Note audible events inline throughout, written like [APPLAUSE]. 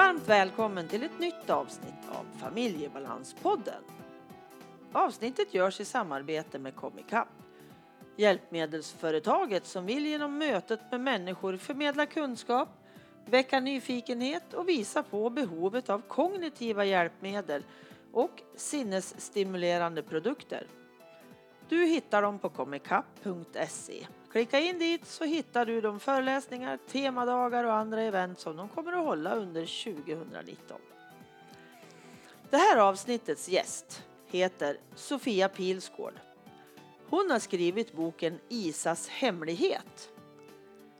Varmt välkommen till ett nytt avsnitt av Familjebalanspodden. Avsnittet görs i samarbete med Comicap. Hjälpmedelsföretaget som vill genom mötet med människor förmedla kunskap, väcka nyfikenhet och visa på behovet av kognitiva hjälpmedel och sinnesstimulerande produkter. Du hittar dem på comicap.se. Klicka in dit så hittar du de föreläsningar, temadagar och andra event som de kommer att hålla under 2019. Det här avsnittets gäst heter Sofia Pilsgård. Hon har skrivit boken Isas hemlighet.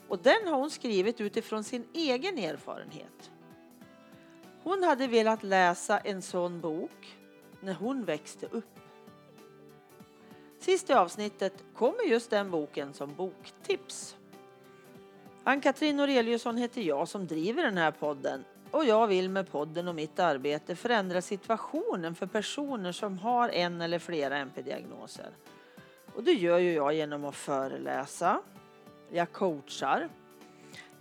Och den har hon skrivit utifrån sin egen erfarenhet. Hon hade velat läsa en sån bok när hon växte upp. Sist i avsnittet kommer just den boken som boktips. Ann-Katrin Noreliusson heter jag som driver den här podden. Och jag vill med podden och mitt arbete förändra situationen för personer som har en eller flera NP-diagnoser. Och det gör ju jag genom att föreläsa, jag coachar,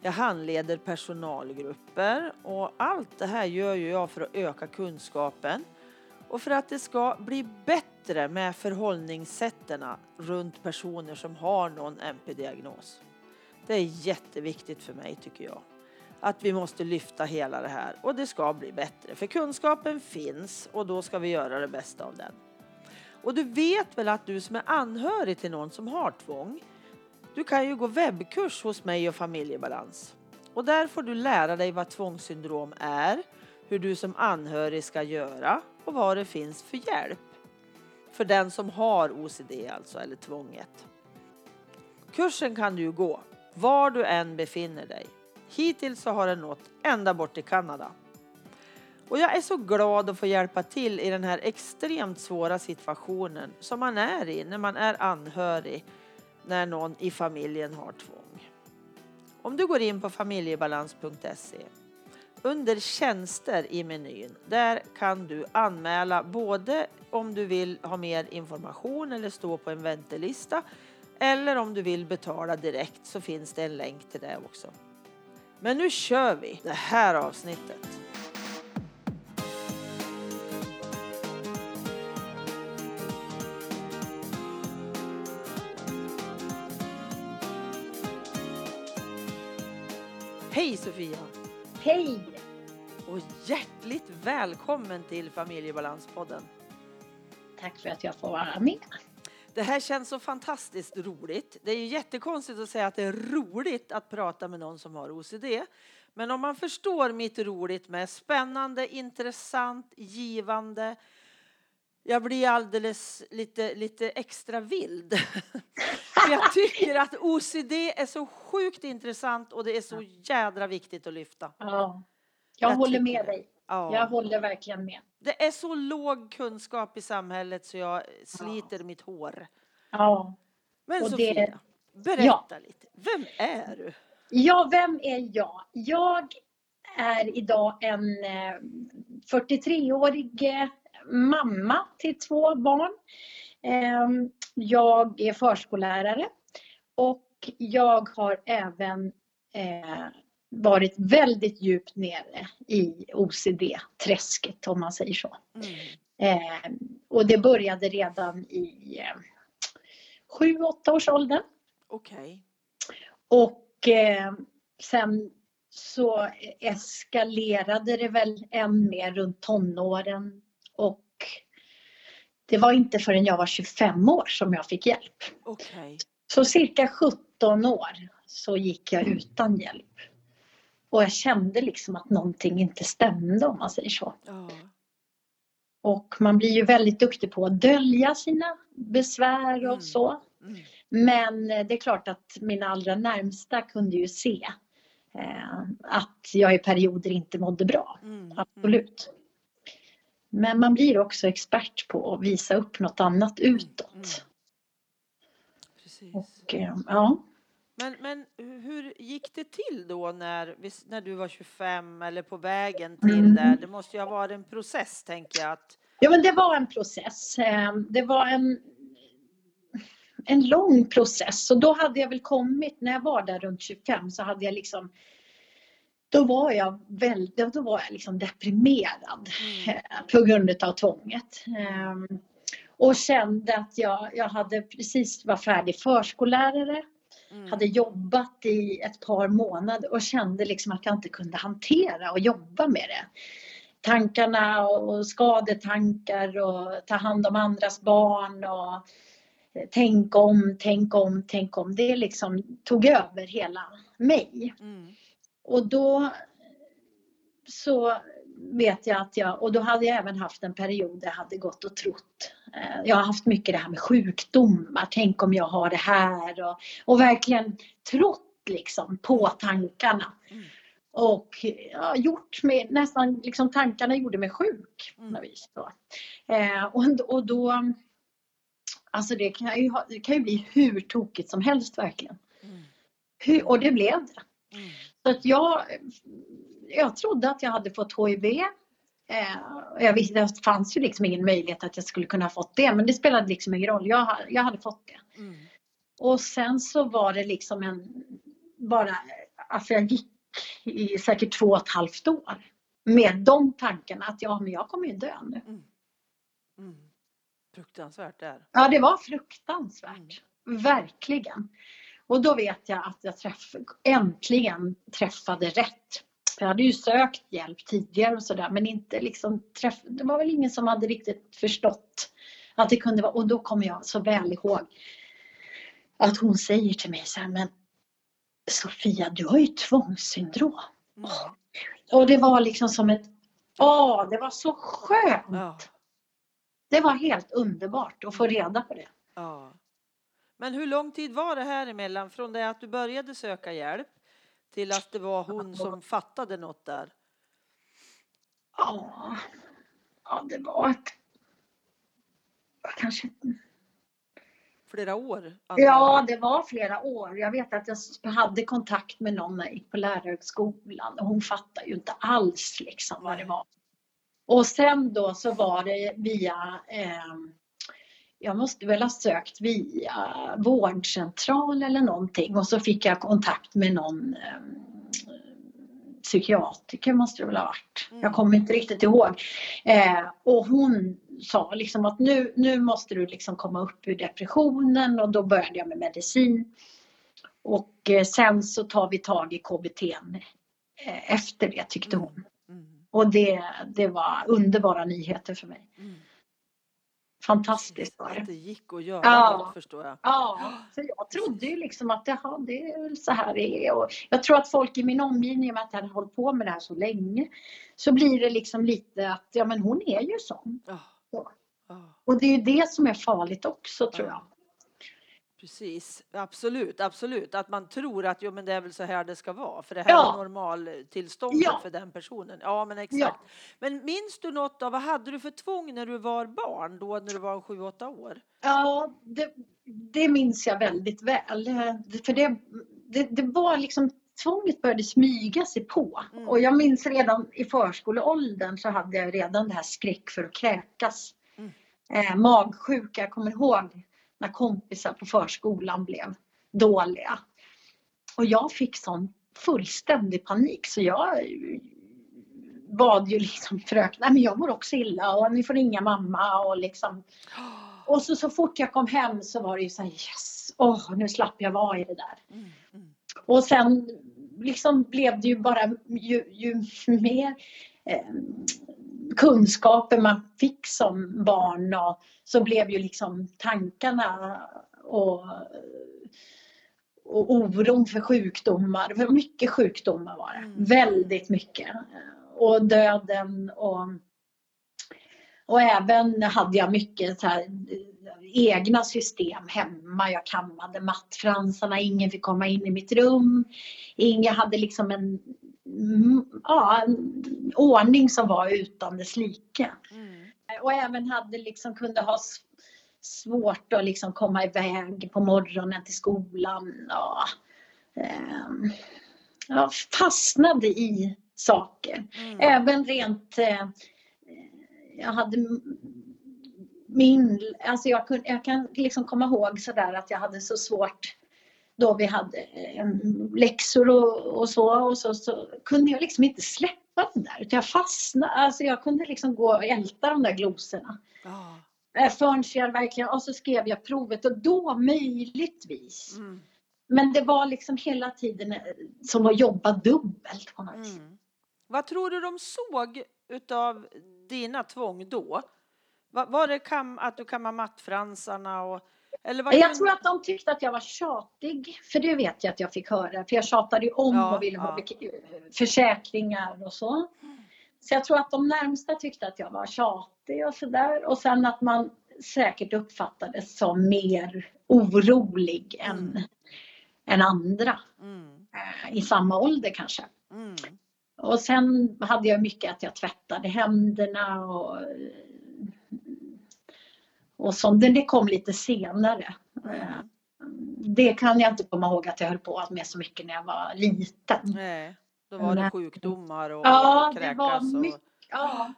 jag handleder personalgrupper. Och allt det här gör ju jag för att öka kunskapen och för att det ska bli bättre med förhållningssätten runt personer som har någon MP-diagnos. Det är jätteviktigt för mig tycker jag. Att vi måste lyfta hela det här och det ska bli bättre. För kunskapen finns och då ska vi göra det bästa av den. Och du vet väl att du som är anhörig till någon som har tvång, du kan ju gå webbkurs hos mig och familjebalans. Och där får du lära dig vad tvångssyndrom är, hur du som anhörig ska göra och vad det finns för hjälp. För den som har OCD alltså, eller tvånget. Kursen kan du gå var du än befinner dig. Hittills så har den nått ända bort till Kanada. Och jag är så glad att få hjälpa till i den här extremt svåra situationen som man är i när man är anhörig när någon i familjen har tvång. Om du går in på familjebalans.se under tjänster i menyn, där kan du anmäla både om du vill ha mer information eller stå på en väntelista eller om du vill betala direkt så finns det en länk till det också. Men nu kör vi det här avsnittet. Hej Sofia! Hej! Och hjärtligt välkommen till Familjebalanspodden. Tack för att jag får vara med. Det här känns så fantastiskt roligt. Det är ju jättekonstigt att säga att det är roligt att prata med någon som har OCD. Men om man förstår mitt roligt med spännande, intressant, givande. Jag blir alldeles lite, lite extra vild. [LAUGHS] jag tycker att OCD är så sjukt intressant och det är så jädra viktigt att lyfta. Ja, jag, jag håller med dig. Ja. Jag håller verkligen med. Det är så låg kunskap i samhället så jag sliter ja. mitt hår. Ja. Men och Sofia, det... berätta ja. lite. Vem är du? Ja, vem är jag? Jag är idag en 43-årig eh, eh, mamma till två barn. Ehm, jag är förskollärare och jag har även eh, varit väldigt djupt nere i OCD-träsket om man säger så. Mm. Eh, och det började redan i eh, 7-8 års ålder. Okej. Okay. Och eh, sen så eskalerade det väl än mer runt tonåren och det var inte förrän jag var 25 år som jag fick hjälp. Okay. Så cirka 17 år så gick jag utan hjälp. Och jag kände liksom att någonting inte stämde om man säger så. Oh. Och man blir ju väldigt duktig på att dölja sina besvär och mm. så. Mm. Men det är klart att mina allra närmsta kunde ju se eh, att jag i perioder inte mådde bra. Mm. Absolut. Men man blir också expert på att visa upp något annat utåt. Mm. Precis. Och, eh, ja. Men, men hur gick det till då när, när du var 25 eller på vägen till mm. där? Det måste ju ha varit en process tänker jag. Att... Ja men det var en process. Eh, det var en, en lång process och då hade jag väl kommit, när jag var där runt 25 så hade jag liksom då var jag väldigt, då var jag liksom deprimerad mm. på grund av tvånget. Ehm, och kände att jag, jag hade precis var färdig förskollärare. Mm. Hade jobbat i ett par månader och kände liksom att jag inte kunde hantera och jobba med det. Tankarna och skadetankar och ta hand om andras barn och tänk om, tänk om, tänk om. Det liksom tog över hela mig. Mm. Och då så vet jag att jag, och då hade jag även haft en period där jag hade gått och trott. Eh, jag har haft mycket det här med sjukdomar, tänk om jag har det här och, och verkligen trott liksom på tankarna. Mm. Och ja, gjort mig, nästan liksom tankarna gjorde mig sjuk. Mm. Vis då. Eh, och, och då, alltså det kan ju, det kan ju bli hur tokigt som helst verkligen. Mm. Hur, och det blev det. Mm. Så att jag, jag trodde att jag hade fått HIV. Eh, jag visste, det fanns ju liksom ingen möjlighet att jag skulle kunna ha fått det men det spelade liksom ingen roll. Jag, jag hade fått det. Mm. Och sen så var det liksom en, bara, alltså jag gick i säkert två och ett halvt år med de tankarna att ja, men jag kommer ju dö nu. Mm. Mm. Fruktansvärt där. Ja, det var fruktansvärt. Mm. Verkligen. Och då vet jag att jag träff, äntligen träffade rätt. Jag hade ju sökt hjälp tidigare och sådär men inte liksom träff, det var väl ingen som hade riktigt förstått att det kunde vara och då kommer jag så väl ihåg att hon säger till mig så här, men Sofia du har ju tvångssyndrom. Mm. Och det var liksom som ett, åh det var så skönt. Ja. Det var helt underbart att få reda på det. Ja. Men hur lång tid var det här emellan från det att du började söka hjälp till att det var hon som fattade något där? Ja, ja det var ett, kanske Flera år? Ja, det var flera år. Jag vet att jag hade kontakt med någon när jag gick på lärarhögskolan och hon fattade ju inte alls liksom vad det var. Och sen då så var det via eh, jag måste väl ha sökt via vårdcentral eller någonting och så fick jag kontakt med någon eh, psykiatriker måste det väl ha varit. Mm. Jag kommer inte riktigt ihåg. Eh, och hon sa liksom att nu, nu måste du liksom komma upp ur depressionen och då började jag med medicin. Och eh, sen så tar vi tag i KBT eh, efter det tyckte hon. Mm. Mm. Och det, det var underbara nyheter för mig. Mm. Fantastiskt det. Att det gick att göra ja. något förstår jag. Ja, så jag trodde ju liksom att jaha, det är väl så här det är. Och jag tror att folk i min omgivning, med att jag har hållit på med det här så länge, så blir det liksom lite att ja men hon är ju sån. Ja. Så. Och det är ju det som är farligt också tror jag. Precis, absolut, absolut. Att man tror att jo, men det är väl så här det ska vara, för det här ja. är normaltillståndet ja. för den personen. Ja, men exakt. Ja. Men minns du något av vad hade du för tvång när du var barn, då när du var sju, åtta år? Ja, det, det minns jag väldigt väl. För det, det, det var liksom tvånget började smyga sig på. Mm. Och jag minns redan i förskoleåldern så hade jag redan det här skräck för att kräkas. Mm. Eh, magsjuka, jag kommer ihåg när kompisar på förskolan blev dåliga. Och jag fick sån fullständig panik så jag bad ju liksom fröken, nej men jag mår också illa och ni får ringa mamma och liksom. [GASPS] Och så, så fort jag kom hem så var det ju så här, yes, åh oh, nu slapp jag vara i det där. Mm, mm. Och sen liksom blev det ju bara ju, ju mer eh, kunskaper man fick som barn och så blev ju liksom tankarna och, och oron för sjukdomar, för mycket sjukdomar var det, mm. väldigt mycket. Och döden och, och även hade jag mycket så här, egna system hemma. Jag kammade mattfransarna, ingen fick komma in i mitt rum. Ingen hade liksom en ja, ordning som var utan dess like. Mm. Och även hade liksom, kunde ha svårt att liksom komma iväg på morgonen till skolan. Ja, eh, jag fastnade i saker. Mm. Även rent, eh, jag hade min, alltså jag, kunde, jag kan liksom komma ihåg sådär att jag hade så svårt då vi hade eh, läxor och, och så och så, så kunde jag liksom inte släppa det där. Utan jag fastnade, alltså jag kunde liksom gå och älta de där glosorna. Ja. Eh, Förrän jag verkligen, och så skrev jag provet och då möjligtvis. Mm. Men det var liksom hela tiden eh, som att jobba dubbelt på något. Mm. Vad tror du de såg utav dina tvång då? Va- Var det kam, att du kammade mattfransarna och Jag tror att de tyckte att jag var tjatig, för det vet jag att jag fick höra. För jag tjatade ju om Ja, och ville ha ja. bek- försäkringar och så. Så jag tror att de närmsta tyckte att jag var tjatig och sådär. Och sen att man säkert uppfattades som mer orolig än, Mm. än andra Mm. i samma ålder kanske. Mm. Och sen hade jag mycket att jag tvättade händerna och, och. Men det kom lite senare. Eh. Det kan jag inte komma ihåg att jag höll på med så mycket när jag var liten. Nej, då var det sjukdomar och Ja, det kräkas var mycket. och Ja,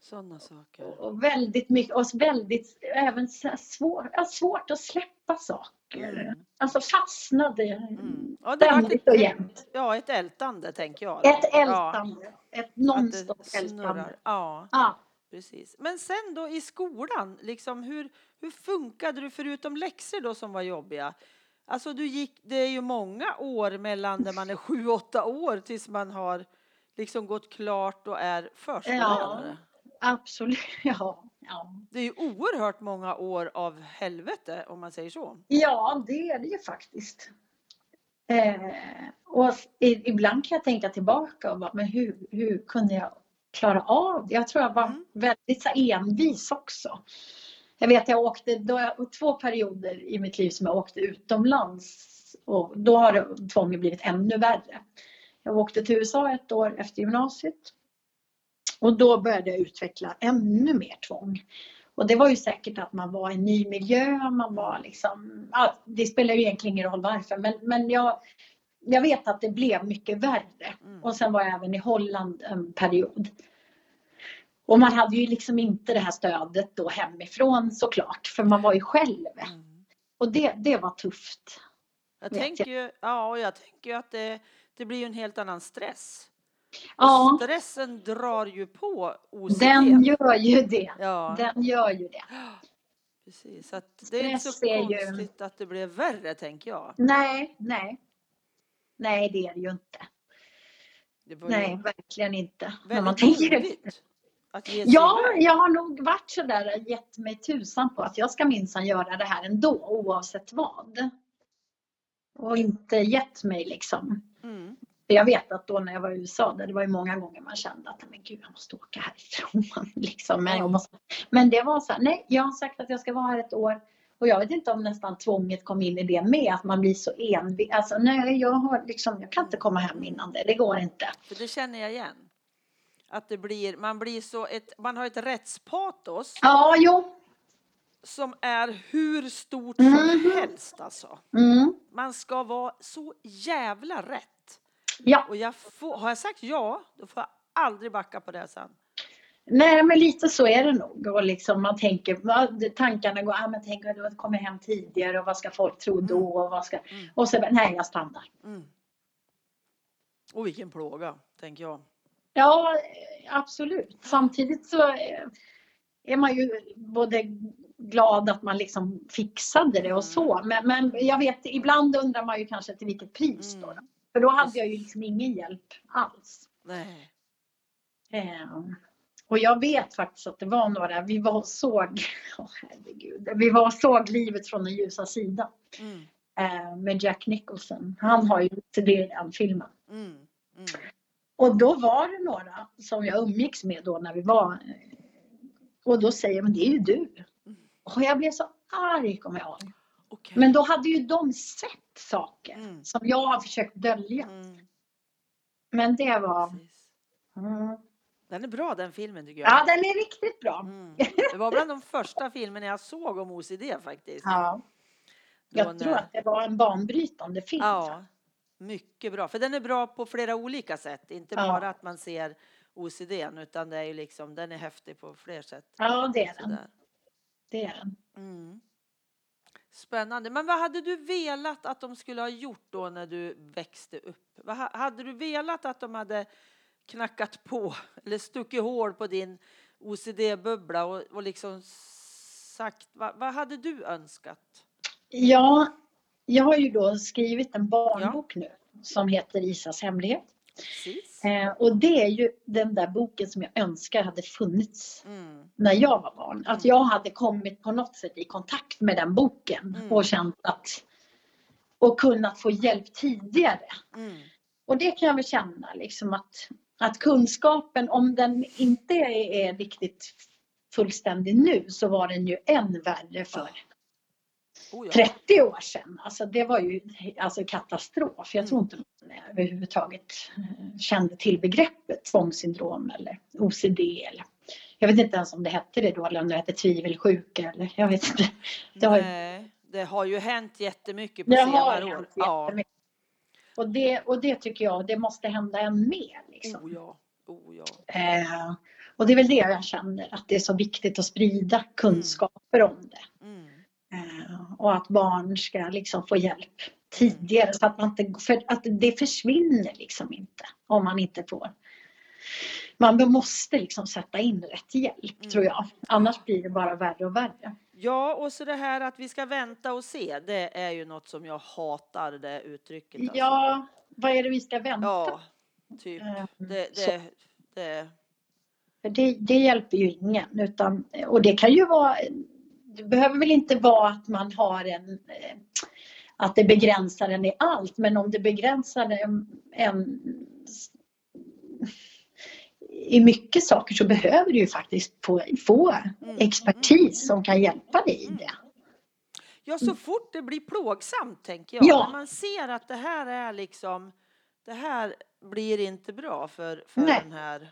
sådana saker. och väldigt mycket och väldigt även svår, ja, svårt att släppa saker. Mm. Alltså fastnade Mm. Ja, det ständigt och ett, jämt. ja, ett ältande tänker jag. då. Ett Ja, ältande, ett att nonstop det ältande. Ja, Ja. Precis. Men sen då i skolan, liksom hur, hur funkade du förutom läxor då som var jobbiga? Alltså du gick, det är ju många år mellan när man är sju, åtta år tills man har liksom gått klart och är förskollärare. Absolut, [LAUGHS] ja. ja. Det är ju oerhört många år av helvete om man säger så. Ja, det är det ju faktiskt. Eh, och ibland kan jag tänka tillbaka och bara, men hur, hur kunde jag klara av det? Jag tror jag var Mm. väldigt envis också. Jag vet jag åkte, då jag, två perioder i mitt liv som jag åkte utomlands och då har det- tvånget blivit ännu värre. Jag åkte till USA ett år efter gymnasiet och då började jag utveckla ännu mer tvång. Och det var ju säkert att man var i en ny miljö, man var liksom, ja, det spelar ju egentligen ingen roll varför, men, men jag, jag vet att det blev mycket värre. Mm. Och sen var jag även i Holland en period. Och man hade ju liksom inte det här stödet då hemifrån såklart, för man var ju själv. Mm. Och det, det var tufft. Jag tänker ju, ja, jag tänker ju att det, det blir en helt annan stress. Ja, stressen drar ju på OCD. den gör ju det. ja, Den gör ju det. precis. Så det är inte så är ju- konstigt att det blev värre, tänker jag. Nej, nej. Nej, det är det ju inte. Det var ju Nej, verkligen inte. När man tänker Ja, jag har nog varit sådär gett mig tusan på att jag ska minsann göra det här ändå oavsett vad. Och inte gett mig liksom. Mm. Jag vet att då när jag var i USA, där det var ju många gånger man kände att men gud, jag måste åka härifrån. [LAUGHS] liksom. men, jag måste... men det var så här, nej, jag har sagt att jag ska vara här ett år. Och jag vet inte om nästan tvånget kom in i det med, att man blir så envis. Alltså nej, jag, har liksom, jag kan inte komma hem innan det, det går inte. För det känner jag igen. Att det blir, man blir så ett, man har ett rättspatos Ja, jo. som är hur stort som Mhm. helst alltså. Mm. Man ska vara så jävla rätt. Ja, Och jag får, har jag sagt ja, då får jag aldrig backa på det sen. nej men lite så är det nog. Och liksom man tänker, tankarna går, ah, men tänk om jag kommer hem tidigare och vad ska folk tro då? Och, vad ska... Mm. och så, nej jag stannar. Mm. Och vilken plåga, tänker jag. Ja, absolut. Samtidigt så eh, är man ju både glad att man liksom fixade det och så. Men, men jag vet, ibland undrar man ju kanske till vilket pris då. Mm. För då hade jag ju liksom ingen hjälp alls. Nej. Eh, och jag vet faktiskt att det var några, vi var och såg, [LAUGHS] åh herregud, vi var såg livet från den ljusa sidan. Mm. Eh, med Jack Nicholson. Han har ju den filmen. Mm. Mm. Och då var det några som jag umgicks med då när vi var. eh, Och då säger men det är ju du. Och jag blev så arg kommer jag ihåg. Okej. Men då hade ju de sett saker Mm. som jag har försökt dölja. Mm. Men det var... Mm. Den är bra den filmen tycker jag. Ja, den är riktigt bra. Mm. Det var bland de första filmerna jag såg om OCD faktiskt. Ja. Då Jag tror när- att det var en banbrytande film. Ja, mycket bra. För den är bra på flera olika sätt. Inte Ja. bara att man ser OCD utan det är ju liksom, den är häftig på fler sätt. Ja, det är den. Sådär. Det är den. Mm. Spännande. Men vad hade du velat att de skulle ha gjort då när du växte upp? Vad, ha- hade du velat att de hade knackat på eller stuckit hål på din OCD-bubbla och, och liksom sagt, vad, vad hade du önskat? Ja, jag har ju då skrivit en barnbok nu som heter Isas hemlighet. Eh, och det är ju den där boken som jag önskar hade funnits Mm. när jag var barn. Att jag hade kommit på något sätt i kontakt med den boken Mm. och känt att och kunnat få hjälp tidigare. Mm. Och det kan jag väl känna liksom att, att kunskapen, om den inte är, riktigt fullständig nu så var den ju än värre för Oh, ja. 30 år sedan. Alltså det var ju alltså katastrof. Jag tror inte man överhuvudtaget eh, kände till begreppet tvångssyndrom eller OCD eller jag vet inte ens om det hette det då eller om det hette tvivelsjuka eller jag vet inte. Det har, Nej, det har ju hänt jättemycket på det har senare år. Ja. Och det, och det tycker jag, det måste hända än mer. Liksom. Oh, ja. Oh, ja. Eh, och det är väl det jag känner, att det är så viktigt att sprida kunskaper om det. Mm. Eh, och att barn ska liksom få hjälp tidigare så att, man inte, för att det försvinner liksom inte om man inte får. Man måste liksom sätta in rätt hjälp Mm. tror jag. Annars blir det bara värre och värre. Ja, och så det här att vi ska vänta och se, det är ju något som jag hatar det uttrycket. Alltså. Ja, vad är det vi ska vänta Ja, typ. Eh, Det, det, det, det, det hjälper ju ingen. Utan, och det kan ju vara, det behöver väl inte vara att man har en, eh, att det begränsar en i allt. Men om det begränsar en, en i mycket saker så behöver du ju faktiskt få, få Mm. expertis som kan hjälpa dig i det. ja, så fort det blir plågsamt tänker jag. Ja. När man ser att det här är liksom, det här blir inte bra för, för Nej. den här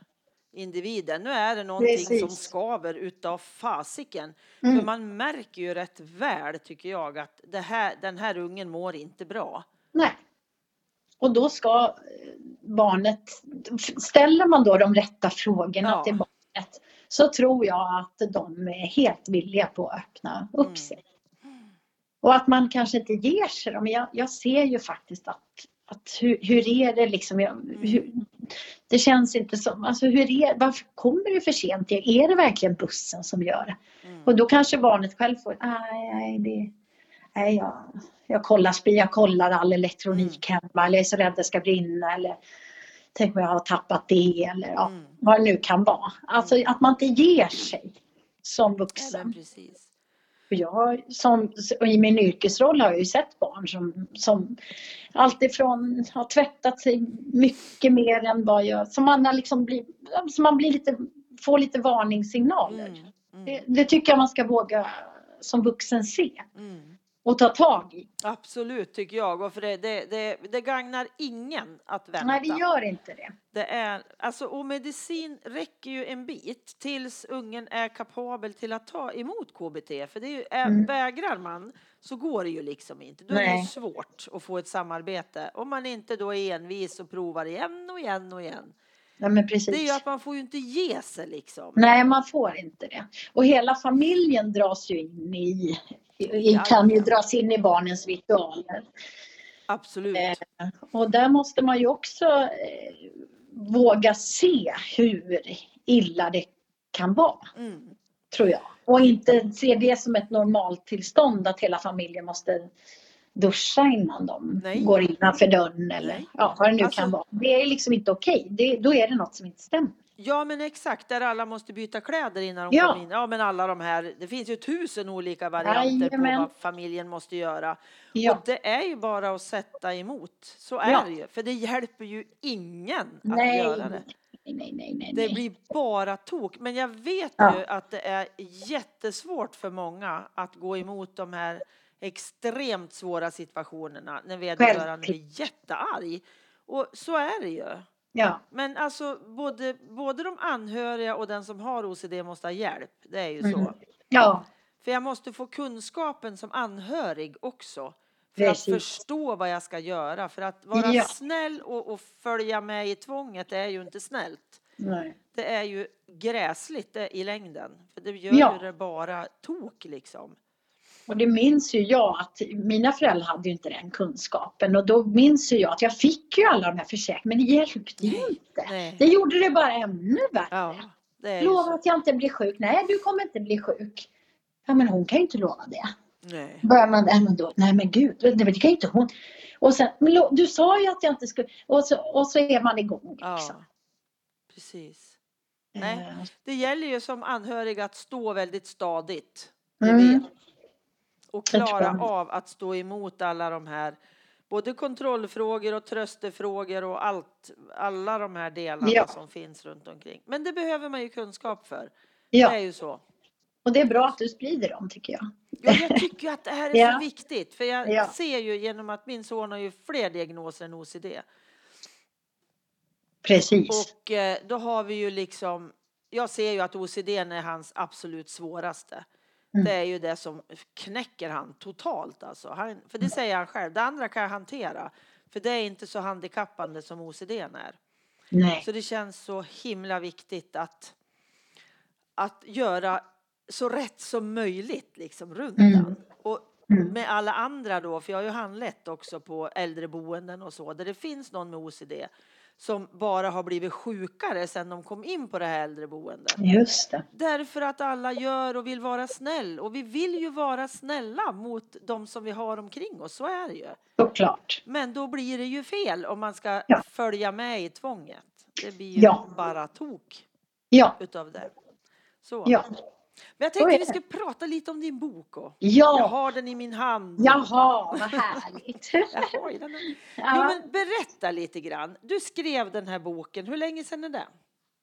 individen. Nu är det någonting som Precis. skaver utav fasiken. Mm. För man märker ju rätt väl tycker jag att det här, den här ungen mår inte bra. Nej. Och då ska eh, barnet, ställer man då de rätta frågorna Ja. till barnet så tror jag att de är helt villiga på att öppna upp Mm. sig. Och att man kanske inte ger sig då, men jag, jag ser ju faktiskt att, att hur, hur är det liksom, jag, hur, det känns inte som, alltså hur är, varför kommer det för sent? Är det verkligen bussen som gör det? Mm. Och då kanske barnet själv får, nej, nej, det, nej jag, jag, kollar, jag kollar all elektronik Mm. hemma eller är så rädd det ska brinna eller tänk om jag har tappat det eller ja, Mm. vad det nu kan vara. Alltså att man inte ger sig som Ja, vuxen. För jag, som, I min yrkesroll har jag ju sett barn som, som alltifrån har tvättat sig mycket mer än vad jag... Som man, liksom blir, som man blir lite, får lite varningssignaler. Mm. Mm. Det, det tycker jag man ska våga som vuxen se Mm. Och ta tag i. Absolut tycker jag. Och för det, det, det, det gagnar ingen att vänta. Nej, det gör inte det. Det är, alltså, och medicin räcker ju en bit tills ungen är kapabel till att ta emot KBT. För det är ju, Mm. vägrar man så går det ju liksom inte. Då är det Nej. svårt att få ett samarbete. Om man inte då är envis och provar igen och igen och igen. Nej, precis. Det är ju att man får ju inte ge sig liksom. Nej, man får inte det. Och hela familjen dras ju in i, i, i Ja, kan ju dras in i barnens ritualer. Absolut. Eh, Och där måste man ju också eh, våga se hur illa det kan vara, Mm. tror jag. Och inte se det som ett normaltillstånd att hela familjen måste duscha innan de Nej. går innanför dörren eller ja, vad det nu Alltså- kan vara. Det är liksom inte okej. Det, då är det något som inte stämmer. Ja men exakt, där alla måste byta kläder innan de Ja. kommer in. Ja men alla de här, det finns ju tusen olika varianter Jajamän. på vad familjen måste göra. Ja. Och det är ju bara att sätta emot. Så är Ja. det ju. För det hjälper ju ingen att Nej. göra det. Nej, nej, nej, nej. Det blir bara tok. Men jag vet ju att det är jättesvårt för många att gå emot de här extremt svåra situationerna när vederbörande blir jättearg. Och så är det ju. Ja, Men alltså både, både de anhöriga och den som har OCD måste ha hjälp. Det är ju Mm. så. ja, För jag måste få kunskapen som anhörig också. För att Precis. förstå vad jag ska göra. För att vara Ja. snäll och, och följa med i tvånget är ju inte snällt. nej. Det är ju gräsligt det, i längden. För det gör Ja. ju det bara tok liksom. Och det minns ju jag att mina föräldrar hade ju inte den kunskapen och då minns ju jag att jag fick ju alla de här försäkringarna men det hjälpte ju inte. Nej. Det gjorde det bara ännu värre. Ja, Lova att jag inte blir sjuk. Nej, du kommer inte bli sjuk. Ja, men hon kan ju inte lova det. Nej. Börjar man, men då, nej men gud, det, det kan ju inte hon. Och sen, du sa ju att jag inte skulle, och så, och så är man igång Ja, liksom. precis. Nej. Eh, Det gäller ju som anhörig att stå väldigt stadigt. Det Mm. vet. Och klara av att stå emot alla de här både kontrollfrågor och tröstefrågor och allt, alla de här delarna Ja. som finns runt omkring. Men det behöver man ju kunskap för. Ja, Det är ju så. och det är bra att du sprider dem tycker jag. Ja, jag tycker att det här är [LAUGHS] Ja. så viktigt. För jag Ja. ser ju genom att min son har ju fler diagnoser än OCD. Precis. Och eh, då har vi ju liksom, jag ser ju att OCD är hans absolut svåraste. Mm. Det är ju det som knäcker han totalt alltså. Han, för det säger han själv, det andra kan jag hantera. För det är inte så handikappande som OCD är. Nej. Så det känns så himla viktigt att, att göra så rätt som möjligt liksom runt Mm. den. Och Mm. med alla andra då, för jag har ju handlett också på äldreboenden och så, där det finns någon med OCD som bara har blivit sjukare sedan de kom in på det här äldreboendet. Just det. Därför att alla gör och vill vara snäll. Och vi vill ju vara snälla mot de som vi har omkring oss, så är det ju. Såklart. Men då blir det ju fel om man ska Ja. följa med i tvånget. Det blir ju Ja. bara tok Ja. utav det. Så. Ja. Men jag tänkte vi ska prata lite om din bok. Och jag Ja. har den i min hand. Jaha, vad härligt. [LAUGHS] Jag har den. Jo, Ja. men berätta lite grann. Du skrev den här boken. Hur länge sedan är det?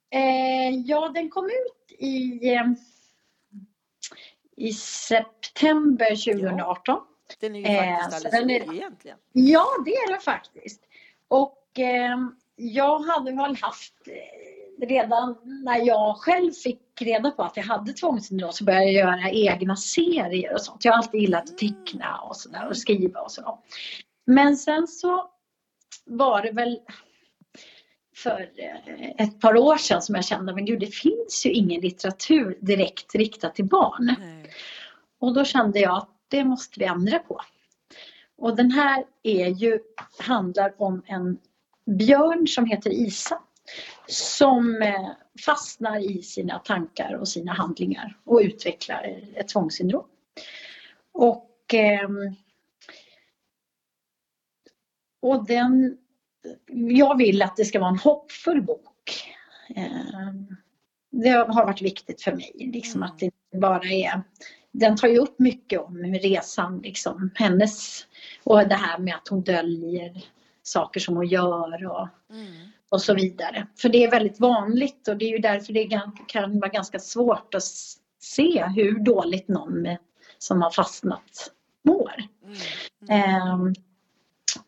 Eh, ja, den kom ut i, eh, i september 2018. Den är ju Eh, faktiskt så alldeles ny egentligen. Ja, det är den faktiskt. Och eh, jag hade väl haft eh, redan när jag själv fick reda på att jag hade tvångssyndrom så började jag göra egna serier och sånt. Jag har alltid gillat att teckna och sådär och skriva och så. Men sen så var det väl för eh, ett par år sedan som jag kände, men gud det finns ju ingen litteratur direkt riktad till barn. Nej. Och då kände jag att det måste vi ändra på. Och den här är ju, handlar om en björn som heter Isa. Som eh, fastnar i sina tankar och sina handlingar och utvecklar ett tvångssyndrom. Och, ehm, och den, jag vill att det ska vara en hoppfull bok. Ehm, det har varit viktigt för mig, liksom att det inte bara är den tar ju upp mycket om resan, liksom hennes och det här med att hon döljer saker som hon gör och, Mm. och så vidare. För det är väldigt vanligt och det är ju därför det kan vara ganska svårt att se hur dåligt någon som har fastnat mår. Mm. Mm. Ehm,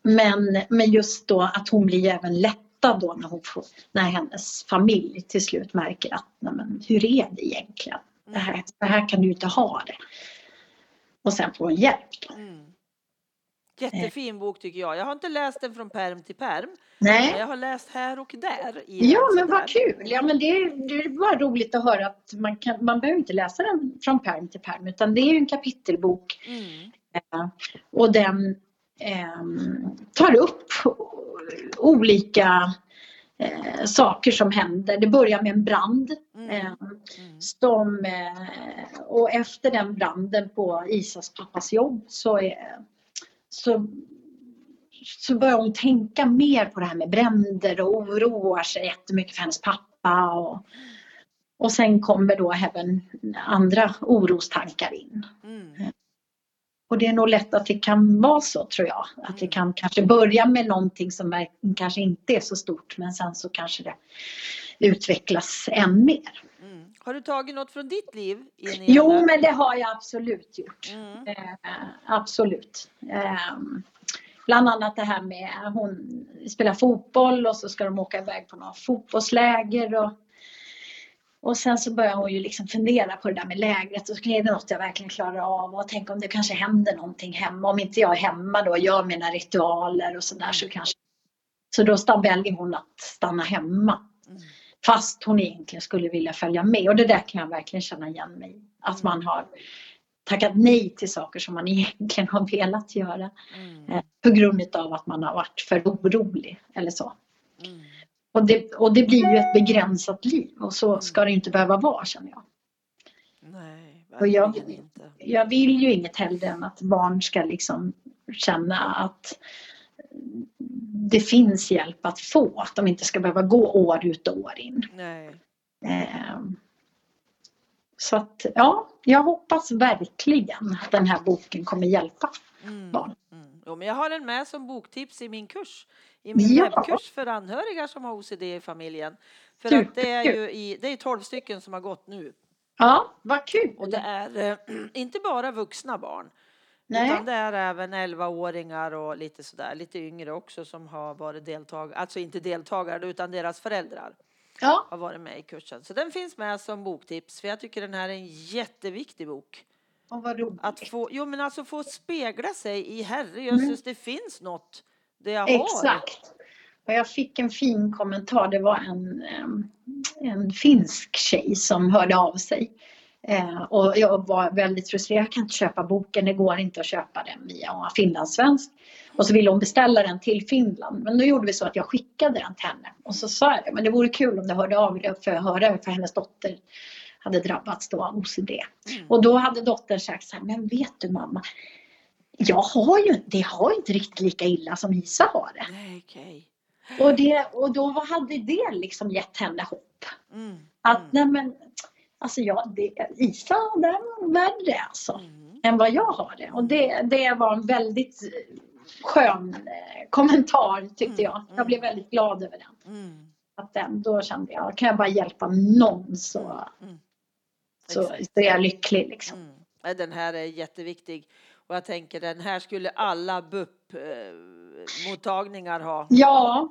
men, men just då att hon blir även lättad då när, hon får, när hennes familj till slut märker att nej men, hur är det egentligen? Det här, så här kan du inte ha det. Och sen får hon hjälp. Då. Mm. Jättefin bok tycker jag. Jag har inte läst den från perm till perm. Men Nej. jag har läst här och där. Ja men vad kul! Ja men det är, det är bara roligt att höra att man, kan, man behöver inte läsa den från perm till perm utan det är en kapitelbok Mm. eh, och den ehm, tar upp olika eh, saker som händer. Det börjar med en brand Mm. eh, Mm. som, eh, och efter den branden på Isas pappas jobb så, är, så, så börjar hon tänka mer på det här med bränder och oroar sig jättemycket för hennes pappa. Och, och sen kommer då även andra orostankar in. Mm. Och det är nog lätt att det kan vara så tror jag. Att det kan kanske börja med någonting som verkligen kanske inte är så stort men sen så kanske det utvecklas än mer. Har du tagit något från ditt liv? In i Jo, den men det har jag absolut gjort. Mm. Eh, absolut. Eh, bland annat det här med hon spelar fotboll och så ska de åka iväg på några fotbollsläger. Och, och sen så börjar hon ju liksom fundera på det där med lägret. Och så är det något jag verkligen klarar av? Och tänk om det kanske händer någonting hemma. Om inte jag är hemma då och gör mina ritualer och sådär så kanske. Så då väljer hon att stanna hemma. Mm. Fast hon egentligen skulle vilja följa med. Och det där kan jag verkligen känna igen mig i. Att man har tackat nej till saker som man [LAUGHS] egentligen har velat göra. Mm. Eh, på grund av att man har varit för orolig eller så. Mm. Och det, och det blir ju ett begränsat liv och så ska det inte behöva vara känner jag. Nej, Och jag- inte. Jag vill ju inget hellre än att barn ska liksom känna att det finns hjälp att få. Att de inte ska behöva gå år ut och år in. Ehm, Så att ja, jag hoppas verkligen att den här boken kommer hjälpa. Mm. Barn. Mm. Jo, men jag har den med som boktips i min kurs. I min Ja. webbkurs för anhöriga som har OCD i familjen. För Kul, att det är kul. ju i, det är 12 stycken som har gått nu. Ja, vad kul! Och det är eh, [CLEARS THROAT] inte bara vuxna barn. Nej. Utan det är även 11-åringar och lite sådär, lite yngre också som har varit deltagare, alltså inte deltagare utan deras föräldrar Ja, har varit med i kursen. Så den finns med som boktips för jag tycker den här är en jätteviktig bok. och vad roligt. Att få, jo men alltså få spegla sig i herrejösses, det finns något det jag har. Mm. Exakt. Och jag fick en fin kommentar. Det var en, en finsk tjej som hörde av sig. Eh, och jag var väldigt frustrerad. Jag kan inte köpa boken. Det går inte att köpa den via finlandssvensk. Och så ville hon beställa den till Finland. Men då gjorde vi så att jag skickade den till henne. Och så sa jag det. Men det vore kul om du hörde av dig för att höra för hennes dotter hade drabbats då av OCD. Mm. Och då hade dottern sagt så här, men vet du mamma, jag har ju, det har inte riktigt lika illa som Isa har det. Nej, okej. Och, det, och då hade det liksom gett henne hopp. Mm. Att Mm. nej men, alltså jag, det, Isa den var värre alltså. Mm. Än vad jag har det. Och det, det var en väldigt eh, skön eh, kommentar tyckte jag. Jag blev väldigt glad över den. Mm. Att den då kände jag, kan jag bara hjälpa någon så, Mm. så, Exakt. så är jag lycklig liksom. Mm. Den här är jätteviktig. Och jag tänker den här skulle alla BUP-mottagningar ha. Ja,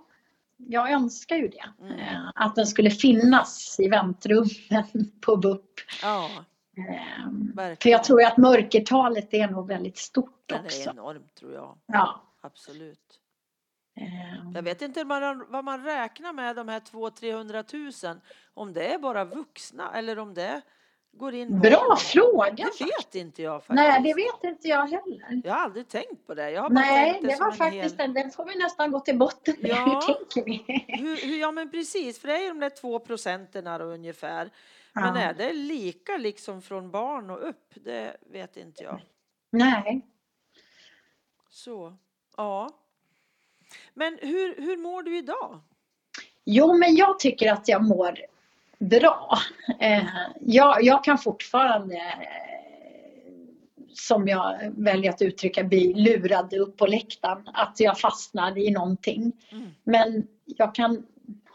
jag önskar ju det. Mm. Eh, Att den skulle finnas i väntrummen [LAUGHS] på BUP. Ja, Ehm, För verkligen. jag tror att mörkertalet är nog väldigt stort Den är också. enormt tror jag. Ja. Absolut. Ehm, Jag vet inte vad man, vad man räknar med de här 200-300 000. Om det är bara vuxna eller om det går in Bra fråga! Det vet inte jag faktiskt. Nej, det vet inte jag heller. Jag har aldrig tänkt på det. Jag har bara Nej, tänkt det som var faktiskt hel... en, den får vi nästan gå till botten med. Ja. Hur tänker vi? Hur, hur, ja men precis, för det är ju de där två procenterna då ungefär. Men Ja. är det lika liksom från barn och upp? Det vet inte jag. Nej. Så, ja. Men hur, hur mår du idag? Jo, men jag tycker att jag mår bra. Eh, jag, jag kan fortfarande, som jag väljer att uttrycka, bli lurad upp på läktaren. Att jag fastnar i någonting. Mm. Men jag kan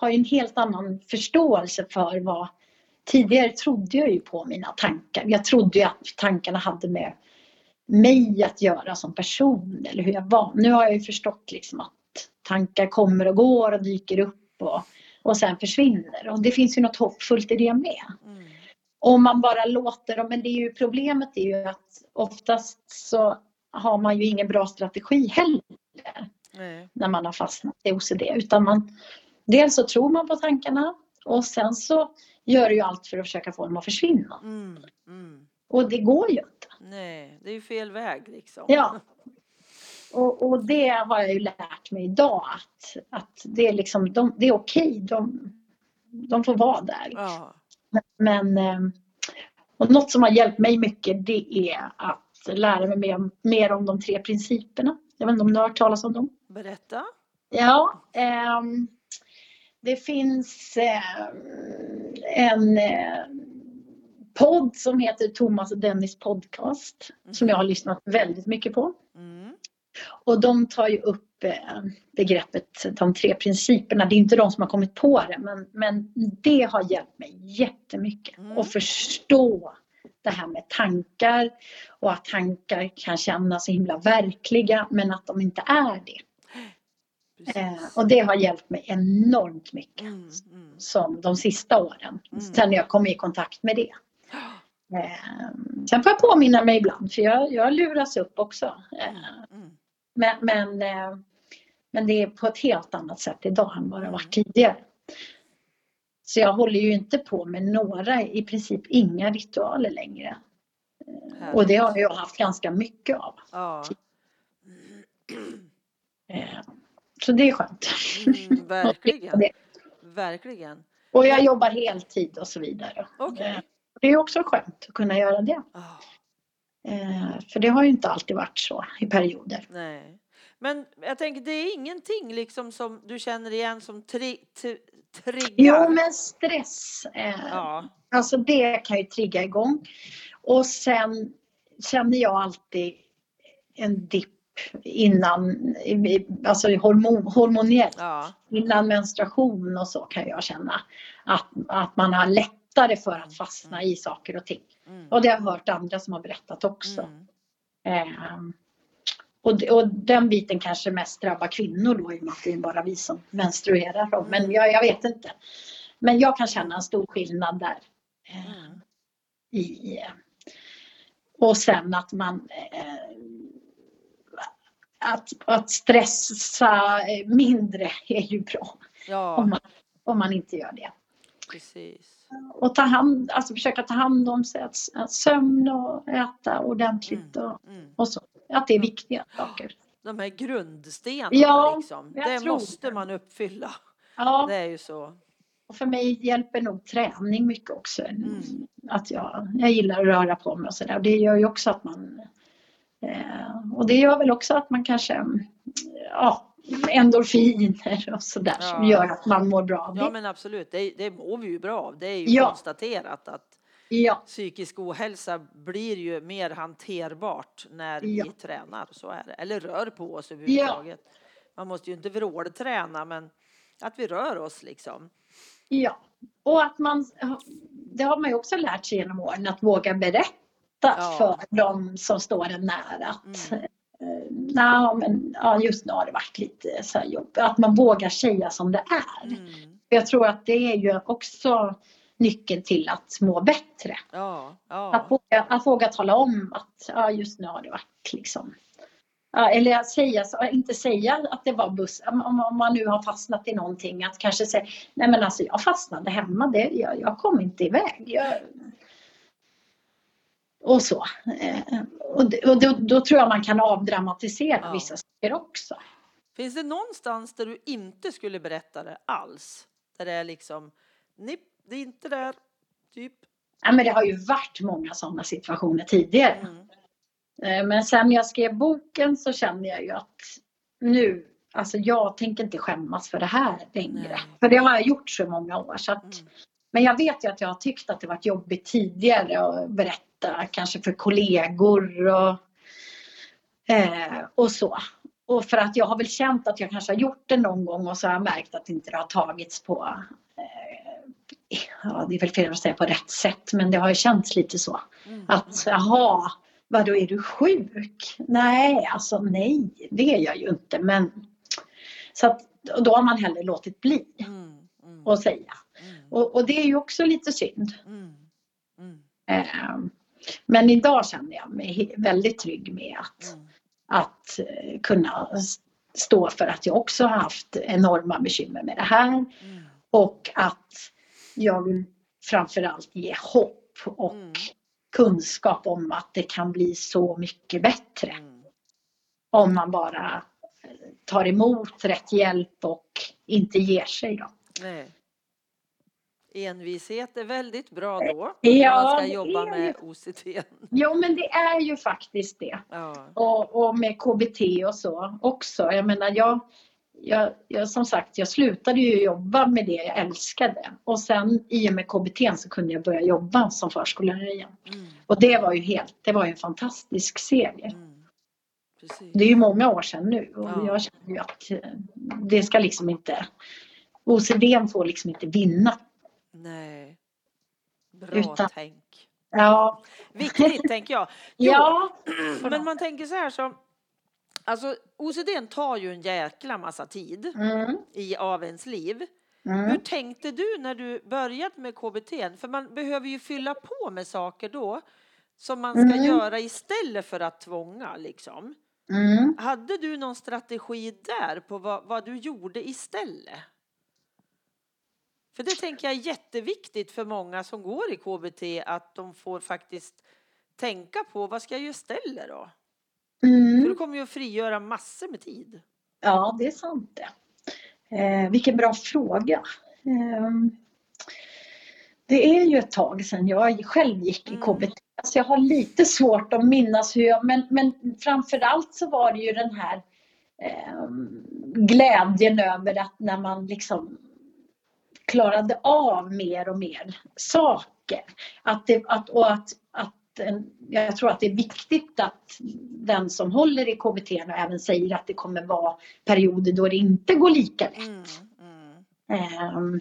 ha en helt annan förståelse för vad Tidigare trodde jag ju på mina tankar. Jag trodde ju att tankarna hade med mig att göra som person eller hur jag var. Nu har jag ju förstått liksom att tankar kommer och går och dyker upp och, och sen försvinner. Och det finns ju något hoppfullt i det med. Mm. Om man bara låter dem, men det är ju problemet är ju att oftast så har man ju ingen bra strategi heller Nej. när man har fastnat i OCD. Utan man, dels så tror man på tankarna och sen så gör du ju allt för att försöka få dem att försvinna. Mm. Mm. Och det går ju inte. Nej, det är ju fel väg liksom. Ja. [LAUGHS] Och, och det har jag ju lärt mig idag att, att det är liksom, de, det är okej. De, de får vara där. Ja. Men eh, och något som har hjälpt mig mycket det är att lära mig mer, mer om de tre principerna. Jag vet inte om du har hört talas om dem? Berätta. Ja, ehm, det finns eh, en eh, podd som heter Thomas och Dennis podcast som jag har lyssnat väldigt mycket på. Mm. Och de tar ju upp eh, begreppet de tre principerna. Det är inte de som har kommit på det men, men det har hjälpt mig jättemycket Mm. att förstå det här med tankar och att tankar kan kännas så himla verkliga men att de inte är det. Eh, och det har hjälpt mig enormt mycket Mm. Mm. som de sista åren. Mm. Sen jag kom i kontakt med det. [GASPS] Eh, sen får jag påminna mig ibland för jag, jag luras upp också. Eh, Mm. Men, men, eh, men det är på ett helt annat sätt idag än vad det varit tidigare. Så jag håller ju inte på med några, i princip inga ritualer längre. Härligt. Och det har jag haft ganska mycket av. Ja. Eh, så det är skönt. Mm, [LAUGHS] verkligen. verkligen. Och jag jobbar heltid och så vidare. Okay. Det är också skönt att kunna göra det. Oh. För det har ju inte alltid varit så i perioder. Nej. Men jag tänker, det är ingenting liksom som du känner igen som tri triggar? Jo, men stress. Eh, ja. Alltså det kan ju trigga igång. Och sen känner jag alltid en dipp innan, alltså hormon, hormoniellt. Ja. Innan menstruation och så kan jag känna att, att man har lättare för att fastna i saker och ting. Mm. Och det har jag hört andra som har berättat också. Mm. Eh, och, och, den biten kanske mest drabbar kvinnor då i och med att det är bara vi som menstruerar. Då. Men jag, jag vet inte. Men jag kan känna en stor skillnad där. Eh, mm. i, och sen att man eh, att, att stressa mindre är ju bra. Ja. Om, man, om man inte gör det. Precis. Och ta hand, alltså försöka ta hand om sig, att, sömn och äta ordentligt och, mm. Mm. och så. Att det är viktiga saker. De här grundstenarna ja, liksom. Det måste man uppfylla. Ja. Det är ju så. Och för mig hjälper nog träning mycket också. Mm. Att jag, jag gillar att röra på mig och sådär. Det gör ju också att man eh, och det gör väl också att man kanske ja, endorfiner och sådär ja. som gör att man mår bra av det. Ja men absolut, det, det mår vi ju bra av. Det är ju ja. konstaterat att ja. psykisk ohälsa blir ju mer hanterbart när vi tränar. Så är det. Eller rör på oss överhuvudtaget. Ja. Man måste ju inte vrålträna men att vi rör oss liksom. Ja, och att man, det har man ju också lärt sig genom åren, att våga berätta för de som står en nära. Att, mm. Na, men, ja, just nu har det varit lite så här jobb. Att man vågar säga som det är. Mm. Jag tror att det är ju också nyckeln till att må bättre. Ja, ja. Att, våga, att våga tala om att ja, just nu har det varit liksom eller att säga, inte säga att det var buss, om man nu har fastnat i någonting, att kanske säga, nej men alltså jag fastnade hemma, det, jag, jag kom inte iväg. Jag, och så. Eh, och, då, då, tror jag man kan avdramatisera ja. vissa saker också. Finns det någonstans där du inte skulle berätta det alls? Där det är liksom, nej, det är inte där, typ? Ja, men det har ju varit många sådana situationer tidigare. Mm. Eh, men sen jag skrev boken så kände jag ju att nu, alltså jag tänker inte skämmas för det här längre. Nej. För det har jag gjort så många år. Så att, mm. Men jag vet ju att jag har tyckt att det varit jobbigt tidigare att berätta kanske för kollegor och, eh, och så. Och för att jag har väl känt att jag kanske har gjort det någon gång och så har jag märkt att inte det har tagits på eh, ja, det är väl fel att säga på rätt sätt, men det har ju känts lite så. Mm. Att jaha, Vadå, är du sjuk? Nej, alltså nej, det är jag ju inte. Men så att, då har man hellre låtit bli mm, mm, att säga. Mm. Och, och, det är ju också lite synd. Eh, men idag känner jag mig väldigt trygg med att, mm. att uh, kunna stå för att jag också har haft enorma bekymmer med det här. Mm. Och att jag vill framförallt ge hopp och mm kunskap om att det kan bli så mycket bättre. Mm. Om man bara tar emot rätt hjälp och inte ger sig då. Nej. Envishet är väldigt bra då. Ja, man ska jobba med OCT. [LAUGHS] Jo, men det är ju faktiskt det. Ja. Och, och med KBT och så också. Jag menar, jag, jag, jag, som sagt, jag slutade ju jobba med det jag älskade och sen i och med KBT så kunde jag börja jobba som förskollärare igen. Mm. Och det var ju helt, det var ju en fantastisk seger. Mm. Det är ju många år sedan nu och ja. jag känner ju att eh, det ska liksom inte, OCD får liksom inte vinna. Nej. Bra Utan, tänk. Ja. Viktigt tänker jag. [LAUGHS] Jo, ja. Men man tänker så här som Alltså OCD tar ju en jäkla massa tid mm. i, av ens liv. Mm. Hur tänkte du när du började med KBT? För man behöver ju fylla på med saker då som man ska mm. göra istället för att tvånga liksom. Mm. Hade du någon strategi där på vad, vad, du gjorde istället? För det tänker jag är jätteviktigt för många som går i KBT att de får faktiskt tänka på vad ska jag göra istället då? För Mm. du kommer ju att frigöra massor med tid. Ja, det är sant det. Eh, vilken bra fråga. Eh, det är ju ett tag sedan jag själv gick i Mm. KBT. Så jag har lite svårt att minnas hur jag, men, men framförallt så var det ju den här eh, glädjen över att när man liksom klarade av mer och mer saker. Att det, att, och att, att jag tror att det är viktigt att den som håller i KBT och även säger att det kommer vara perioder då det inte går lika lätt. Mm, mm, Ehm,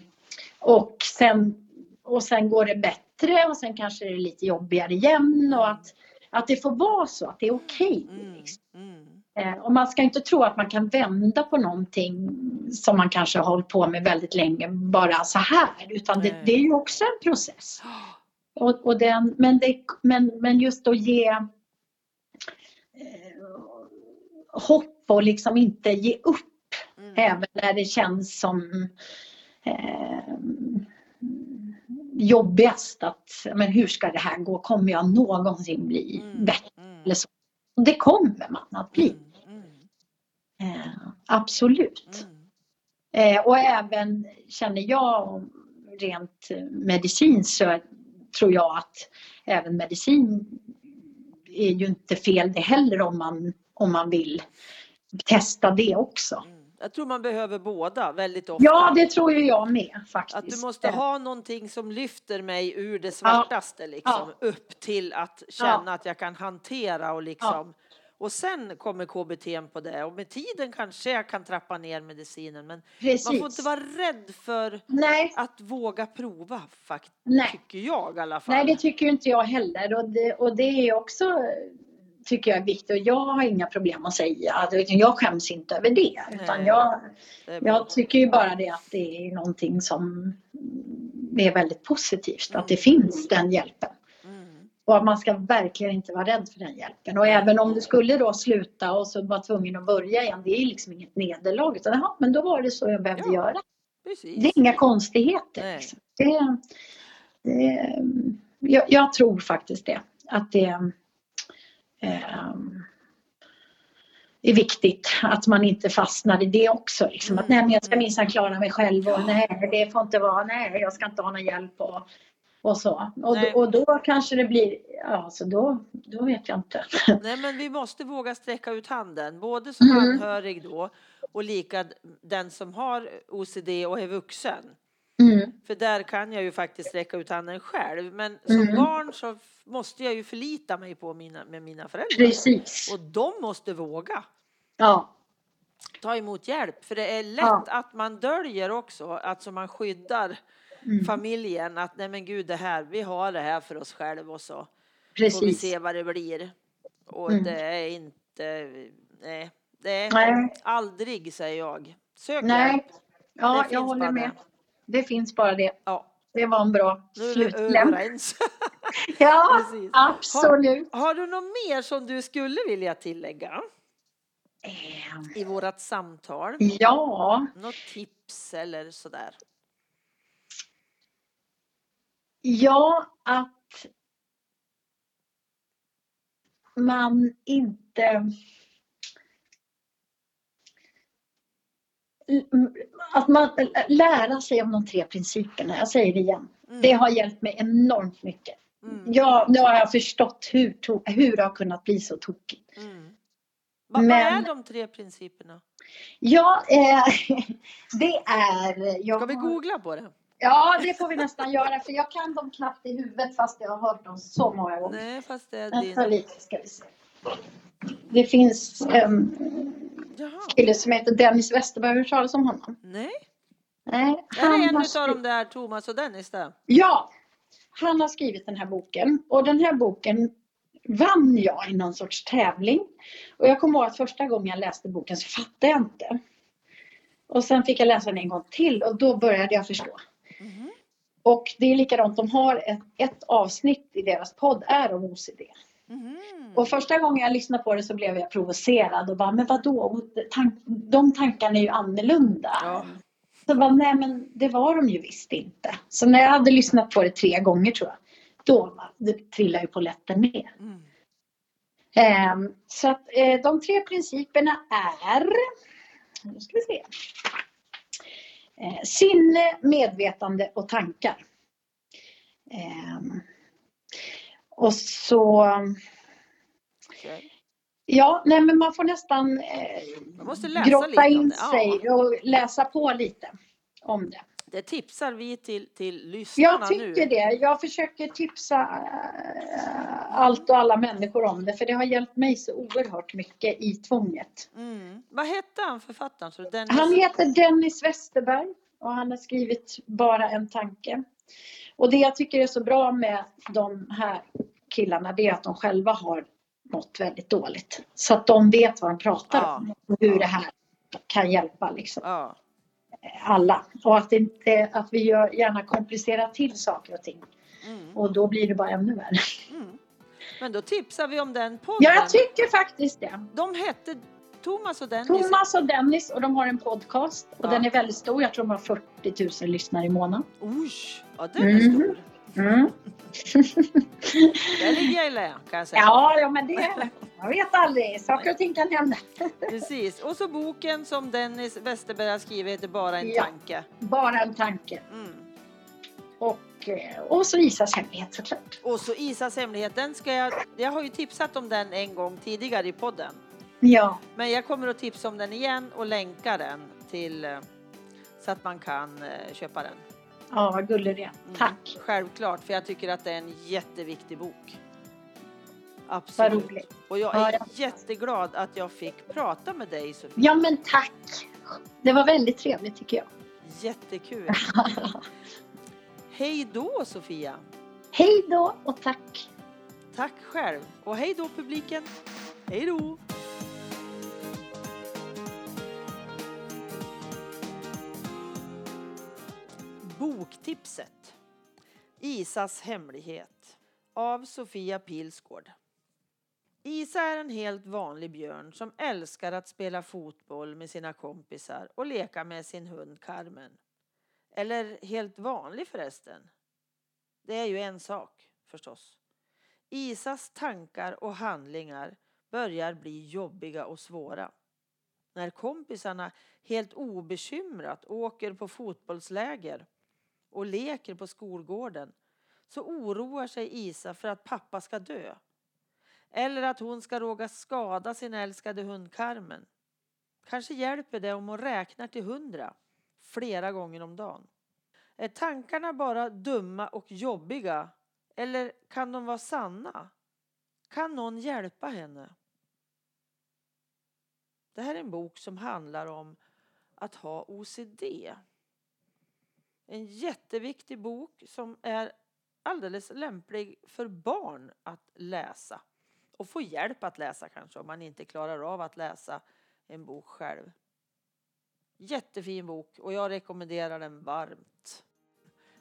och, sen, och sen går det bättre och sen kanske det är lite jobbigare igen och att, att det får vara så, att det är okej. mm, liksom. mm. Eh, Och man ska inte tro att man kan vända på någonting som man kanske har hållit på med väldigt länge bara så här. Utan det, det är ju också en process. [GASPS] Och, och den, men, det, men, men just att ge eh, hopp och liksom inte ge upp Mm. även när det känns som eh, jobbigast att men hur ska det här gå? Kommer jag någonsin bli Mm, bättre? mm, Eller så? Och det kommer man att bli. mm, mm, Eh, absolut. mm. Eh, och även känner jag rent medicinskt så tror jag att även medicin är ju inte fel det heller om man, om man vill testa det också. Jag tror man behöver båda väldigt ofta. Ja, det tror ju jag med faktiskt. Att du måste ha någonting som lyfter mig ur det svartaste liksom, upp till att känna att jag kan hantera och liksom och sen kommer KBT på det och med tiden kanske jag kan trappa ner medicinen men Precis. man får inte vara rädd för Nej, att våga prova faktiskt, Nej. tycker jag i alla fall. nej, det tycker inte jag heller och det, och det är också tycker jag är viktigt och jag har inga problem att säga utan jag skäms inte över det utan jag, jag tycker ju bara det att det är någonting som är väldigt positivt att det finns den hjälpen. Mm. Och att man ska verkligen inte vara rädd för den hjälpen. Och även om du skulle då sluta och så vara tvungen att börja igen, det är liksom inget nederlag. Utan jaha, men då var det så jag behövde Ja. göra. Precis. Det är inga konstigheter. Liksom. Det, det, jag, jag tror faktiskt det. Att det är viktigt att man inte fastnar i det också. Liksom. Att nej, men jag ska minsann klara mig själv och nej, det får inte vara, nej, jag ska inte ha någon hjälp och, och så. Och, då, och då kanske det blir, ja, så då, då vet jag inte. [LAUGHS] Nej, men vi måste våga sträcka ut handen, både som Mm. anhörig då och lika den som har OCD och är vuxen. Mm. För där kan jag ju faktiskt sträcka ut handen själv. Men som Mm. barn så måste jag ju förlita mig på mina, med mina föräldrar. Precis. Och de måste våga Ja. ta emot hjälp. För det är lätt Ja. att man döljer också, att så man skyddar Mm. familjen. Att nej men gud, det här, vi har det här för oss själva och så får vi Precis. se vad det blir. Och Mm. det är inte, nej, det är Nej. aldrig säger jag. Sök Nej. hjälp. Ja, jag håller med. det. Det finns bara det. Ja, Det var en bra slutkläm. [LAUGHS] Ja, Precis. absolut. Har du något mer som du skulle vilja tillägga Ehm, i vårat samtal? Ja, Något tips eller sådär? ja att man inte att man lära sig om de tre principerna. Jag säger det igen. Mm. Det har hjälpt mig enormt mycket. Mm. Ja, nu har jag förstått hur, to- hur det har kunnat bli så tokigt. Mm. Vad, Men- vad är de tre principerna? Ja, eh, [LAUGHS] det är... Jag Ska vi googla på det? Ja, det får vi nästan göra för jag kan dem knappt i huvudet fast jag har hört dem så många gånger. Nej, fast det är din. lite ska vi se. Det finns en kille som heter Dennis Westerberg, har du hört talas om honom? Nej, Nej, är det han en har skri- de där Thomas och Dennis där? Ja, han har skrivit den här boken och den här boken vann jag i någon sorts tävling. Och jag kommer ihåg att första gången jag läste boken så fattade jag inte. Och sen fick jag läsa den en gång till och då började jag förstå. Mhm. Och det är likadant, de har ett, ett avsnitt i deras podd är om OCD. Mhm. Och första gången jag lyssnade på det så blev jag provocerad och bara, men vadå? Tank, de tankarna är ju annorlunda. Ja. Så bara, nej men det var de ju visst inte. Så när jag hade lyssnat på det tre gånger tror jag, då det trillar ju polletten ner. Mm. Ehm, så att eh, de tre principerna är, nu ska vi se. Eh, sinne, medvetande och tankar. Och så, Okej. ja, nej men man får nästan eh, Man måste läsa lite grotta in det. Ja. sig och läsa på lite om det. Det tipsar vi till, till lyssnarna Jag tycker nu. det. Jag försöker tipsa eh, allt och alla människor om det för det har hjälpt mig så oerhört mycket i tvånget. Mm. Vad hette han författaren? Så Dennis... Han heter Dennis Westerberg och han har skrivit Bara en tanke. Och det jag tycker är så bra med de här killarna det är att de själva har mått väldigt dåligt. Så att de vet vad de pratar Ja. om och hur det här kan hjälpa liksom Ja. alla. Och att, inte, att vi gör, gärna komplicerar till saker och ting. Mm. Och då blir det bara ännu värre. Mm. Men då tipsar vi om den podden. Ja, jag tycker faktiskt det. De hette Thomas och Dennis. Thomas och Dennis och de har en podcast och Ja. den är väldigt stor. Jag tror de har 40 000 lyssnare i månaden. Oj, ja den är Mhm. stor. Mm. [LAUGHS] Där ligger jag i lä kan jag säga. Ja, ja, men det... Jag vet aldrig. Saker och ting kan hända. [LAUGHS] Precis. Och så boken som Dennis Westerberg har skrivit heter Bara en Ja. tanke. Bara en tanke. Mm. Och, eh, och så Isas hemlighet såklart. Och så Isas hemlighet, den ska jag... Jag har ju tipsat om den en gång tidigare i podden. Ja, Men jag kommer att tipsa om den igen och länka den till eh, så att man kan eh, köpa den. ja vad gullig det är. Mm. Tack. Självklart, för jag tycker att det är en jätteviktig bok. Vad Absolut. roligt. Och jag Ja, är ja. jätteglad att jag fick prata med dig Sofia. Ja, men tack. Det var väldigt trevligt tycker jag. Jättekul. [LAUGHS] Hej då Sofia. Hej då och tack. Tack själv. Och hej då publiken. Hej då. Boktipset. Isas hemlighet av Sofia Pilsgård. Isa är en helt vanlig björn som älskar att spela fotboll med sina kompisar och leka med sin hund Carmen. Eller helt vanlig förresten. Det är ju en sak förstås. Isas tankar och handlingar börjar bli jobbiga och svåra. När kompisarna helt obekymrat åker på fotbollsläger och leker på skolgården så oroar sig Isa för att pappa ska dö. Eller att hon ska råga skada sin älskade hund Carmen. Kanske hjälper det om hon räknar till hundra flera gånger om dagen. Är tankarna bara dumma och jobbiga eller kan de vara sanna? Kan någon hjälpa henne? Det här är en bok som handlar om att ha OCD. En jätteviktig bok som är alldeles lämplig för barn att läsa. Och få hjälp att läsa kanske om man inte klarar av att läsa en bok själv. Jättefin bok och jag rekommenderar den varmt.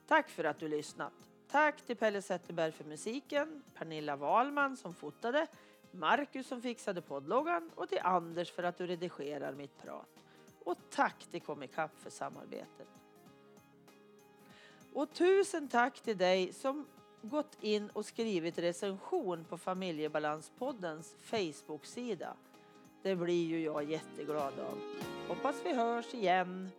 Tack för att du lyssnat. Tack till Pelle Zetterberg för musiken, Pernilla Wahlman som fotade, Marcus som fixade poddloggan och till Anders för att du redigerar mitt prat. Och tack till Comicap för samarbetet. Och tusen tack till dig som gått in och skrivit recension på Familjebalanspoddens Facebook-sida. Det blir ju jag jätteglad av. Hoppas vi hörs igen.